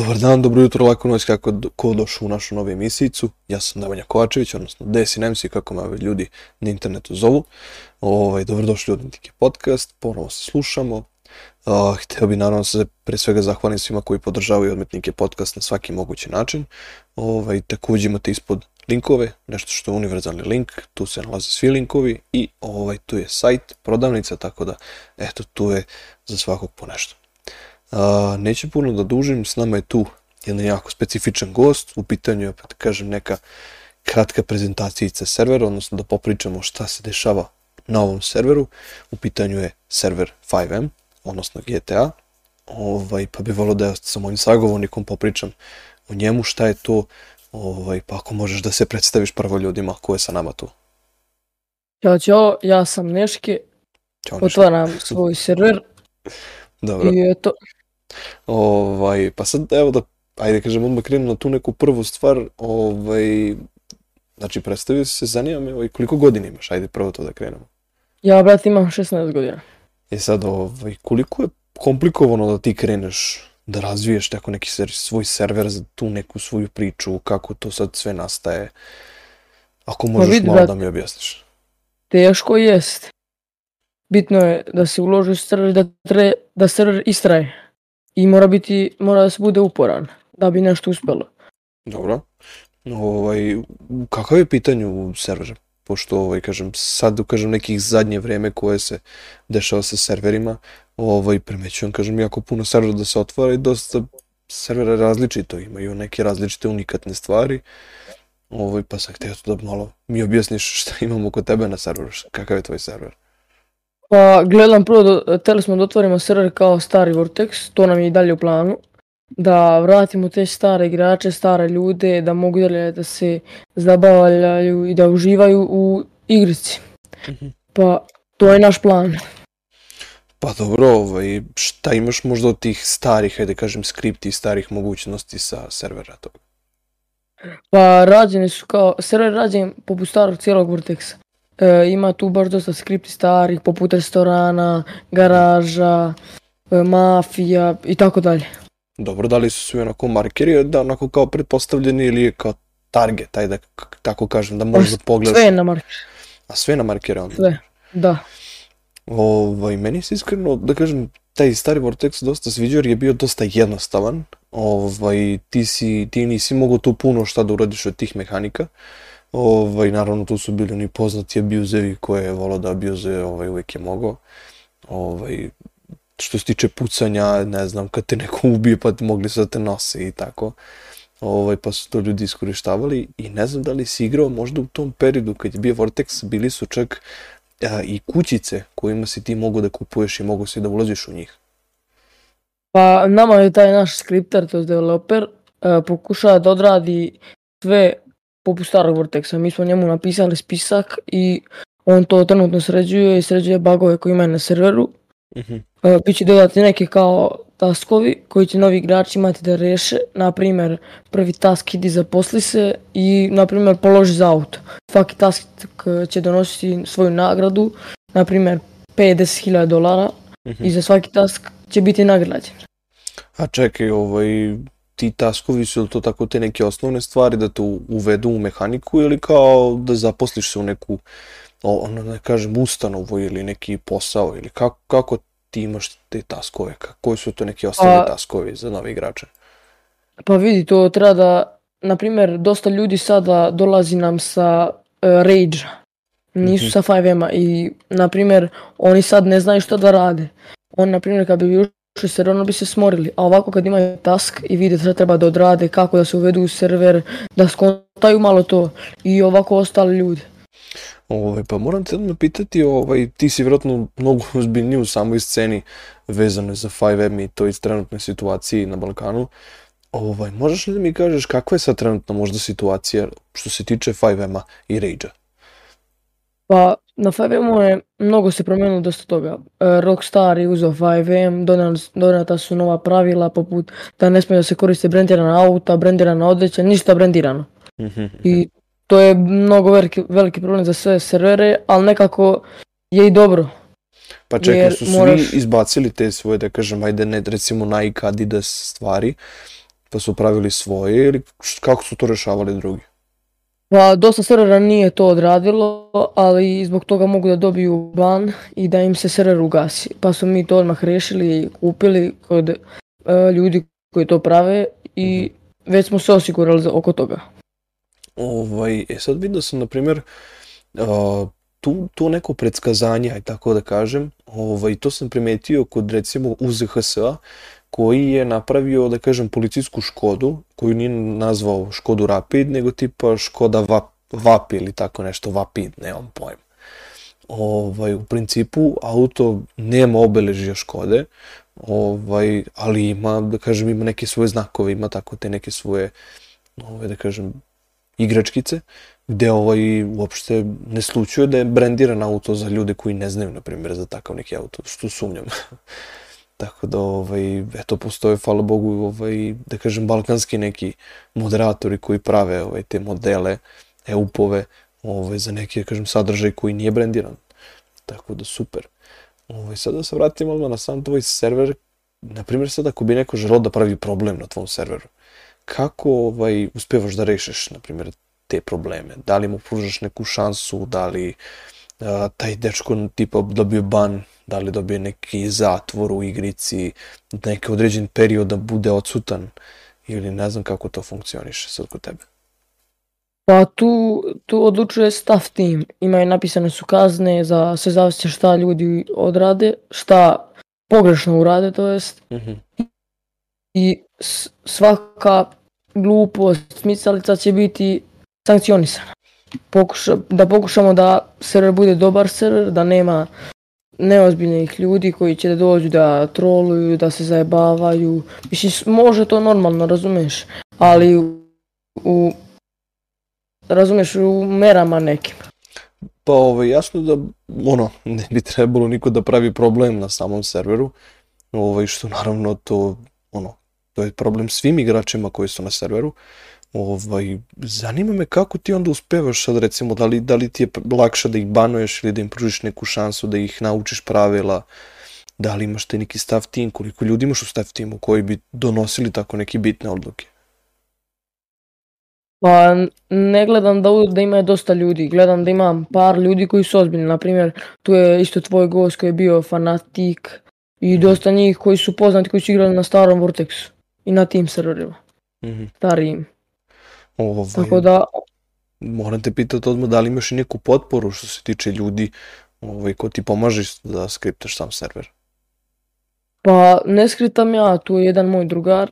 Dobar dan, dobro jutro, lako noć, kako ko došao u našu novu emisijicu. Ja sam Nemanja Kovačević, odnosno Desi Nemci, kako me ljudi na internetu zovu. Ovaj, dobrodošli u Odmetnike podcast, ponovo se slušamo. Uh, hteo bi naravno se pre svega zahvalim svima koji podržavaju Odmetnike podcast na svaki mogući način. Ovaj, takođe imate ispod linkove, nešto što je univerzalni link, tu se nalaze svi linkovi i ovaj, tu je sajt, prodavnica, tako da eto tu je za svakog po nešto. A, neću puno da dužim, s nama je tu jedan jako specifičan gost, u pitanju je, opet kažem, neka kratka prezentacija servera, odnosno da popričamo šta se dešava na ovom serveru. U pitanju je server 5M, odnosno GTA, ovaj, pa bi volio da ja sa mojim sagovornikom popričam o njemu, šta je to, ovaj, pa ako možeš da se predstaviš prvo ljudima ko je sa nama tu. Ćao, čao, ja sam Neške, Ćao, otvaram svoj server Dobro. i eto, Ovaj, pa sad, evo da, ajde kažem, odmah krenu na tu neku prvu stvar, ovaj, znači, predstavio se, zanima me, ovaj, koliko godina imaš, ajde prvo to da krenemo. ja, brat, imam 16 godina. E sad, ovaj, koliko je komplikovano da ti kreneš da razviješ tako neki ser, svoj server za tu neku svoju priču, kako to sad sve nastaje, ako možeš vidi, malo brate. da mi objasniš. Teško jest. Bitno je da se uloži u server, da, tre, da server istraje. I mora biti, mora da se bude uporan, da bi nešto uspelo. Dobro. Ovaj, kakav je pitanju servera? Pošto, ovaj, kažem, sad, kažem, nekih zadnje vreme koje se dešava sa serverima, ovaj, primećujem, kažem, jako puno servera da se otvara i dosta servera različito, imaju neke različite unikatne stvari, ovaj, pa sam htio da malo mi objasniš šta imamo kod tebe na serveru, kakav je tvoj server. Pa gledam prvo, da, teli smo da otvorimo server kao stari Vortex, to nam je i dalje u planu. Da vratimo te stare igrače, stare ljude, da mogu dalje da se zabavljaju i da uživaju u igrici. Mhm. Pa to je naš plan. Pa dobro, ovaj, šta imaš možda od tih starih, hajde kažem, skripti i starih mogućnosti sa servera toga? Pa rađeni su kao, server rađen poput starog cijelog Vortexa. E, ima tu baš dosta skripti starih, poput restorana, garaža, e, mafija i tako dalje. Dobro, da li su svi onako markeri, da onako kao pretpostavljeni ili je kao target, ajde da tako kažem, da možeš da pogledaš. Sve je na marker, A sve na markere onda. sve, da. Ovaj, meni se iskreno, da kažem, taj stari Vortex dosta sviđao jer je bio dosta jednostavan. Ovaj, ti, si, ti nisi mogao tu puno šta da uradiš od tih mehanika. Ovaj, naravno tu su bili oni poznati abuzevi koje je volao da abuzuje, ovaj, uvijek je mogao. Ovaj, što se tiče pucanja, ne znam, kad te neko ubije pa ti mogli su da te nose i tako. Ovaj, pa su to ljudi iskorištavali i ne znam da li si igrao možda u tom periodu kad je bio Vortex, bili su čak a, i kućice kojima si ti mogu da kupuješ i mogu si da ulaziš u njih. Pa nama je taj naš skripter, to je developer, pokušava da odradi sve poput starog Vortexa. Mi smo njemu napisali spisak i on to trenutno sređuje i sređuje bugove koje ima na serveru. Mhm. E, Biće dodati neke kao taskovi koji će novi igrači imati da reše. Na primjer, prvi task idi zaposli se i na primjer položi za auto. Svaki task će donositi svoju nagradu, na primjer 50.000 dolara Mhm. i za svaki task će biti nagrađen. A čekaj, ovaj, ti taskovi su li to tako te neke osnovne stvari da te uvedu u mehaniku ili kao da zaposliš se u neku, ono da kažem, ustanovu ili neki posao ili kako, kako ti imaš te taskove, koji su to neki osnovni Pa- taskovi za nove igrače? Pa vidi, to treba da, na primjer, dosta ljudi sada dolazi nam sa uh, Rage, nisu Mhm. sa 5M-a i, na primjer, oni sad ne znaju što da rade. On, na primjer, kad bi ušli u server, ono bi se smorili, a ovako kad imaju task i vide šta treba da odrade, kako da se uvedu u server, da skontaju malo to i ovako ostali ljudi. Ovaj, pa moram te odmah pitati, ovaj, ti si vjerojatno mnogo ozbiljniji u samoj sceni vezano za 5M i toj trenutnoj situaciji na Balkanu. Ovaj, možeš li da mi kažeš kakva je sad trenutno možda situacija što se tiče 5M-a i Rage-a? Pa na 5M je mnogo se promijenilo dosta toga. E, Rockstar je uzeo 5M, donal- donata su nova pravila poput da ne smije da se koriste brendirana auta, brendirana odjeća, ništa brendirano. Mhm. I to je mnogo veliki, veliki problem za sve servere, ali nekako je i dobro. Pa čekaj, jer su svi moraš- izbacili te svoje, da kažem, ajde ne recimo Nike, Adidas stvari, pa su pravili svoje ili kako su to rešavali drugi? Pa dosta servera nije to odradilo, ali zbog toga mogu da dobiju ban i da im se server ugasi. Pa smo mi to odmah rešili i kupili kod e, ljudi koji to prave i već smo se osigurali za- oko toga. Ovaj, e sad vidio sam, na primjer, tu, tu neko predskazanje, aj tako da kažem, ovaj, to sam primetio kod recimo UZHS-a, koji je napravio, da kažem, policijsku Škodu, koju nije nazvao Škodu Rapid, nego tipa Škoda Vap, Vap ili tako nešto, Vapid, nemam pojma. Ovaj, u principu auto nema obeležja Škode, ovaj, ali ima, da kažem, ima neke svoje znakove, ima tako te neke svoje, ovaj, da kažem, igračkice, gde ovaj uopšte ne slučuje da je brendiran auto za ljude koji ne znaju, na primjer, za takav neki auto, što sumnjam. Tako da, ovaj, eto, postoje, hvala Bogu, ovaj, da kažem, balkanski neki moderatori koji prave ovaj, te modele, EUP-ove, ovaj, za neki, da kažem, sadržaj koji nije brendiran. Tako da, super. Ovaj, sad da se vratim odmah na sam tvoj server, na primjer, sad ako bi neko želeo da pravi problem na tvom serveru, kako ovaj, uspevaš da rešiš, na primjer, te probleme? Da li mu pružaš neku šansu, da li taj dečko tipa dobije ban, da li dobije neki zatvor u igrici, neki određen period da bude odsutan ili ne znam kako to funkcioniše sad kod tebe. Pa tu, tu odlučuje staff team. Imaju napisane su kazne za sve zavisi šta ljudi odrade, šta pogrešno urade, to jest. Mhm. I s- svaka glupost smicalica će biti sankcionisana. Pokuša, da pokušamo da server bude dobar server, da nema neozbiljnih ljudi koji će da dođu da troluju, da se zajebavaju. Mislim, može to normalno, razumeš, ali u, u razumeš, u merama nekim. Pa ovaj, jasno da ono, ne bi trebalo niko da pravi problem na samom serveru, ovaj, što naravno to, ono, to je problem svim igračima koji su na serveru. Ovaj, zanima me kako ti onda uspevaš sad recimo, da li, da li ti je lakše da ih banuješ ili da im pružiš neku šansu da ih naučiš pravila, da li imaš te neki staff tim, koliko ljudi imaš u staff timu koji bi donosili tako neke bitne odluke? Pa ne gledam da, da ima dosta ljudi, gledam da imam par ljudi koji su ozbiljni. Na primjer, tu je isto tvoj gost koji je bio fanatik i dosta njih koji su poznati, koji su igrali na starom Vortexu i na tim serverima, Mhm. starijim. Ovaj, Tako da, moram te pitati odmah da li imaš i neku potporu što se tiče ljudi ovaj, ko ti pomaže da skriptaš sam server. pa ne skritam ja, tu je jedan moj drugar,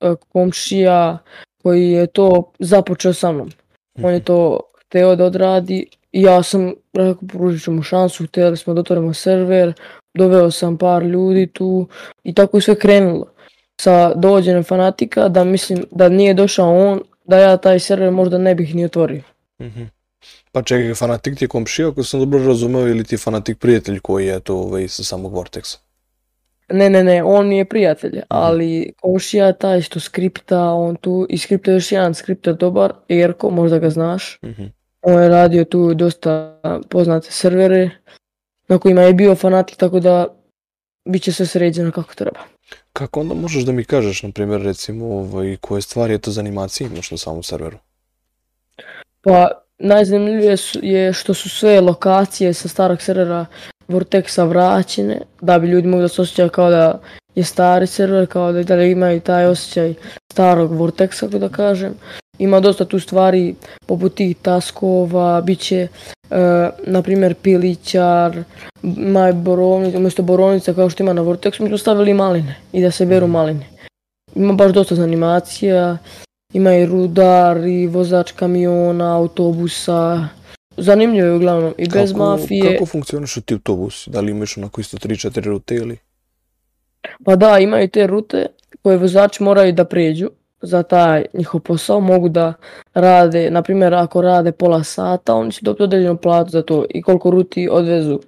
e, komšija, koji je to započeo sa mnom. On je to hteo da odradi ja sam rekao pružit ću mu šansu, htjeli smo da otvorimo server, doveo sam par ljudi tu i tako je sve krenulo. Sa dovođenjem fanatika da mislim da nije došao on, da ja taj server možda ne bih ni otvorio. Mhm. Pa čekaj, fanatik ti je komšija, ako sam dobro razumeo, ili ti je fanatik prijatelj koji je to ovaj, sa samog Vortexa? Ne, ne, ne, on mi je prijatelj, ali komšija taj što skripta, on tu iskripta još jedan skripter dobar, Erko, možda ga znaš. Mhm. On je radio tu dosta poznate servere na kojima je bio fanatik, tako da bit će sve sređeno kako treba. Kako onda možeš da mi kažeš, na primjer, recimo, ovaj, koje stvari eto za animacije imaš na samom serveru? Pa najzanimljivije su, je što su sve lokacije sa starog servera Vortexa vraćene, da bi ljudi mogli da se osjećaju kao da je stari server, kao da dalje imaju taj osjećaj starog Vortexa, kako da kažem. Ima dosta tu stvari poput tih taskova, bit će, e, na primjer, pilićar, maj borovnica, umjesto borovnica kao što ima na Vortexu, mi smo stavili maline i da se beru maline. Ima baš dosta animacija, ima i rudar, i vozač kamiona, autobusa. Zanimljivo je uglavnom. I bez kako, mafije. Kako funkcionišu ti autobusi? Da li imaš onako isto 3-4 rute ili? Pa da, imaju te rute koje vozači moraju da pređu za taj njihov posao. Mogu da rade, na primjer ako rade pola sata, oni će dobiti određenu platu za to i koliko ruti odvezu.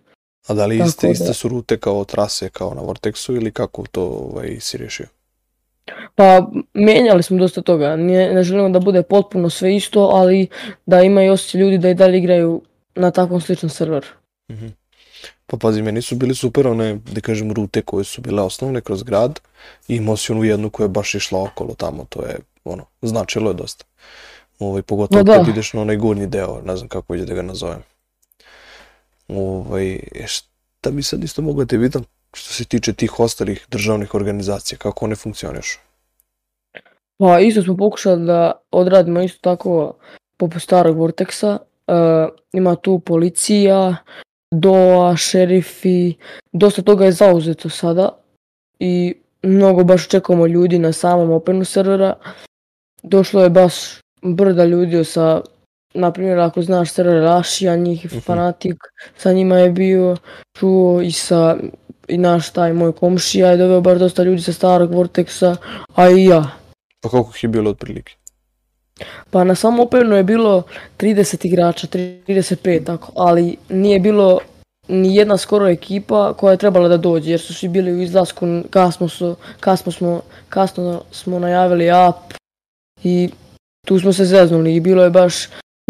A da li Tako iste, da. iste su rute kao trase kao na Vortexu ili kako to ovaj, si rješio? Pa mijenjali smo dosta toga. Ne, ne želimo da bude potpuno sve isto, ali da imaju osjećaj ljudi da i dalje igraju na takvom sličnom serveru. Mhm. Pa pazi, meni su bili super one, da kažem, rute koje su bile osnovne kroz grad i imao si onu jednu koja je baš išla okolo tamo, to je, ono, značilo je dosta. Ovaj, pogotovo No da. kad ideš na onaj gornji deo, ne znam kako ide da ga nazovem. Ovaj, e, šta bi sad isto mogu da te pitam što se tiče tih ostalih državnih organizacija, kako one funkcionišu? Pa isto smo pokušali da odradimo isto tako poput starog Vortexa. E, ima tu policija, DOA, šerifi, dosta toga je zauzeto sada i mnogo baš čekamo ljudi na samom openu servera. Došlo je baš brda ljudi sa, na primjer ako znaš server Rašija, njih Mhm. fanatik, sa njima je bio, čuo i sa i naš taj moj komšija je doveo baš dosta ljudi sa starog Vortexa, a i ja. Pa koliko ih je bilo otprilike? Pa na samom Openu je bilo 30 igrača, 35 tako, ali nije bilo ni jedna skoro ekipa koja je trebala da dođe jer su svi bili u izlasku, kasno, su, kasno, smo, kasno smo najavili app i tu smo se zeznuli i bilo je baš,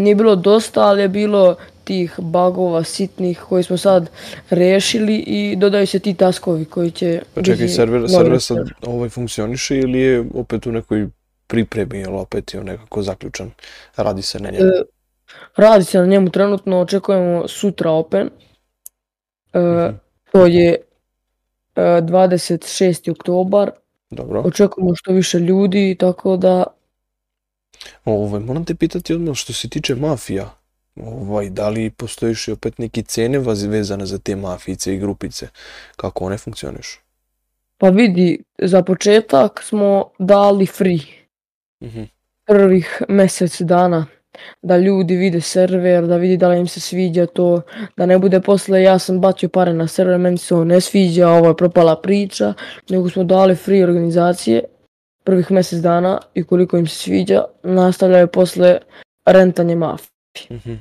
nije bilo dosta, ali je bilo tih bugova sitnih koji smo sad rešili i dodaju se ti taskovi koji će Pa čekaj, server, server sad ovaj funkcioniše ili je opet u nekoj pripremi ili opet je nekako zaključan, radi se na njemu? E, Radi se na njemu trenutno, očekujemo sutra Open. E, Mhm. To je e, 26. oktobar. Dobro. Očekujemo što više ljudi, tako da Ovaj, moram te pitati odmah što se tiče mafija. Ovaj, da li postojiš i opet neki cene vezane za te mafijice i grupice? Kako one funkcionišu? pa vidi, za početak smo dali free Mhm. prvih mjesec dana da ljudi vide server, da vidi da li im se sviđa to, da ne bude posle ja sam bacio pare na server, meni se on ne sviđa, ovo je propala priča, nego smo dali free organizacije prvih mjesec dana i koliko im se sviđa, nastavljaju posle rentanje mafije. Mhm.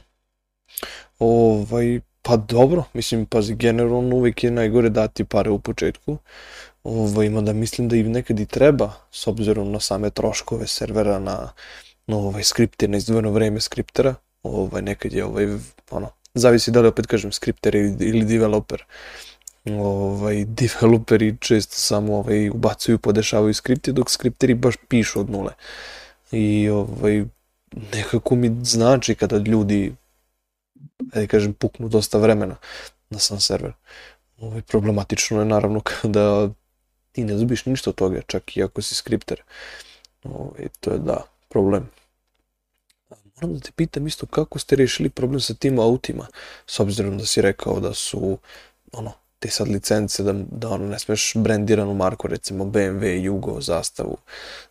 Ovaj, pa dobro, mislim, pazi, generalno uvijek je najgore dati pare u početku. Ovaj, mada mislim da i nekad i treba, s obzirom na same troškove servera, na, na ovaj, skripte, na izdvojeno vreme skriptera. Ovaj, nekad je, ovaj, ono, zavisi da li opet kažem skripter ili, ili developer. Ovaj, developeri često samo ovaj, ubacuju, podešavaju skripte, dok skripteri baš pišu od nule. I ovaj, nekako mi znači kada ljudi ajde kažem, puknu dosta vremena na sam server. Ovaj, problematično je naravno kada ti ne dobiš ništa od toga, čak i ako si skripter. Ovaj, to je da, problem. Moram da te pitam isto kako ste rešili problem sa tim autima, s obzirom da si rekao da su ono, te sad licence da, da ono ne smeš brendiranu marku, recimo BMW, Jugo, zastavu,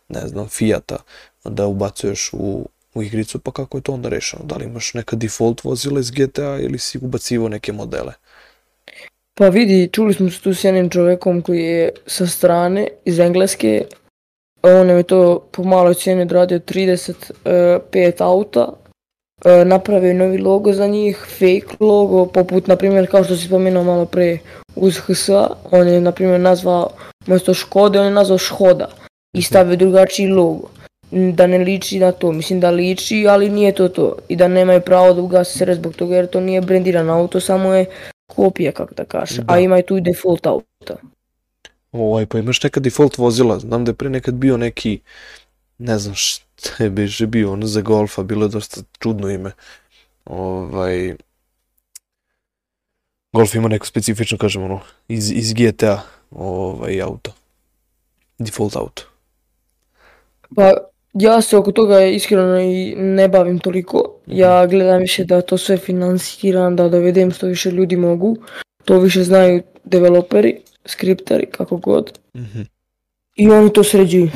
ne znam, Fijata, da ubacuješ u, u igricu, pa kako je to onda rešeno? Da li imaš neka default vozila iz GTA ili si ubacivo neke modele? Pa vidi, čuli smo se tu s jednim čovjekom koji je sa strane iz Engleske. On nam je to po maloj cijeni odradio 35 auta. E, Napravio novi logo za njih, fake logo, poput, na primjer, kao što si spomenuo malo pre uz HSA. On je, na primjer, nazvao, umjesto Škode, on je nazvao Škoda i stavio drugačiji logo. Da ne liči na to, mislim da liči, ali nije to to. I da nemaju pravo da ugase server zbog toga jer to nije brendiran auto, samo je kopija, kako da kaže, Da. a ima i tu i default auta. Ovaj, pa imaš neka default vozila, znam da je pre nekad bio neki, ne znam šta je beže bio, ono za golfa, bilo je dosta čudno ime. Ovaj, golf ima neko specifično, kažem, ono, iz, iz GTA, ovaj, auto. Default auto. Pa ja se oko toga iskreno i ne bavim toliko. Ja gledam više da to sve financiram, da dovedem što više ljudi mogu. To više znaju developeri, skripteri, kako god. Mhm. I oni to sređuju.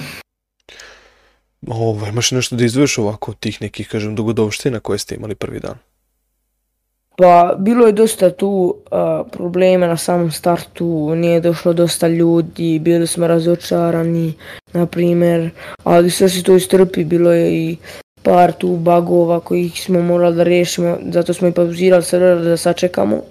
Ovaj, imaš nešto da izdvoješ ovako od tih nekih, kažem, dogodovština koje ste imali prvi dan? Pa bilo je dosta tu a, problema na samom startu, nije došlo dosta ljudi, bili smo razočarani, na primjer, ali sve se to istrpi, bilo je i par tu bugova kojih smo morali da riješimo, zato smo i pauzirali server da sačekamo,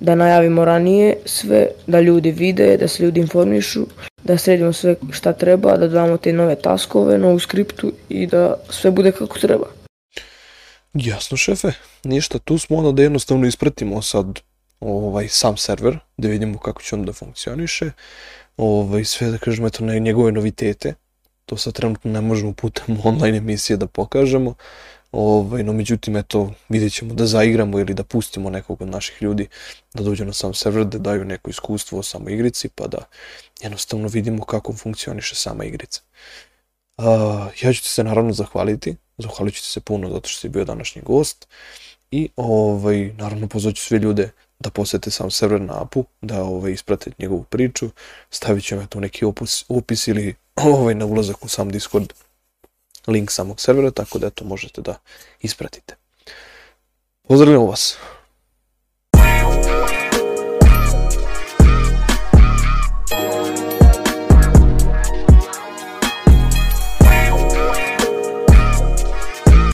da najavimo ranije sve, da ljudi vide, da se ljudi informišu, da sredimo sve šta treba, da damo te nove taskove, novu skriptu i da sve bude kako treba. Jasno, šefe. Ništa, tu smo onda da jednostavno ispratimo sad ovaj, sam server, da vidimo kako će on da funkcioniše, ovaj, sve da kažemo, eto, na njegove novitete, to sad trenutno ne možemo putem online emisije da pokažemo, ovaj, no međutim, eto, vidjet ćemo da zaigramo ili da pustimo nekog od naših ljudi da dođe na sam server, da daju neko iskustvo o samoj igrici, pa da jednostavno vidimo kako funkcioniše sama igrica. Uh, ja ću ti se naravno zahvaliti, zahvalit ću se puno zato što si bio današnji gost i ovaj, naravno pozvaću sve ljude da posete sam server na apu, da ovaj, isprate njegovu priču, stavit ćemo tu neki opus, opis ili ovaj, na ulazak u sam Discord link samog servera, tako da to možete da ispratite. Pozdravljamo vas!